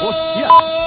Prost!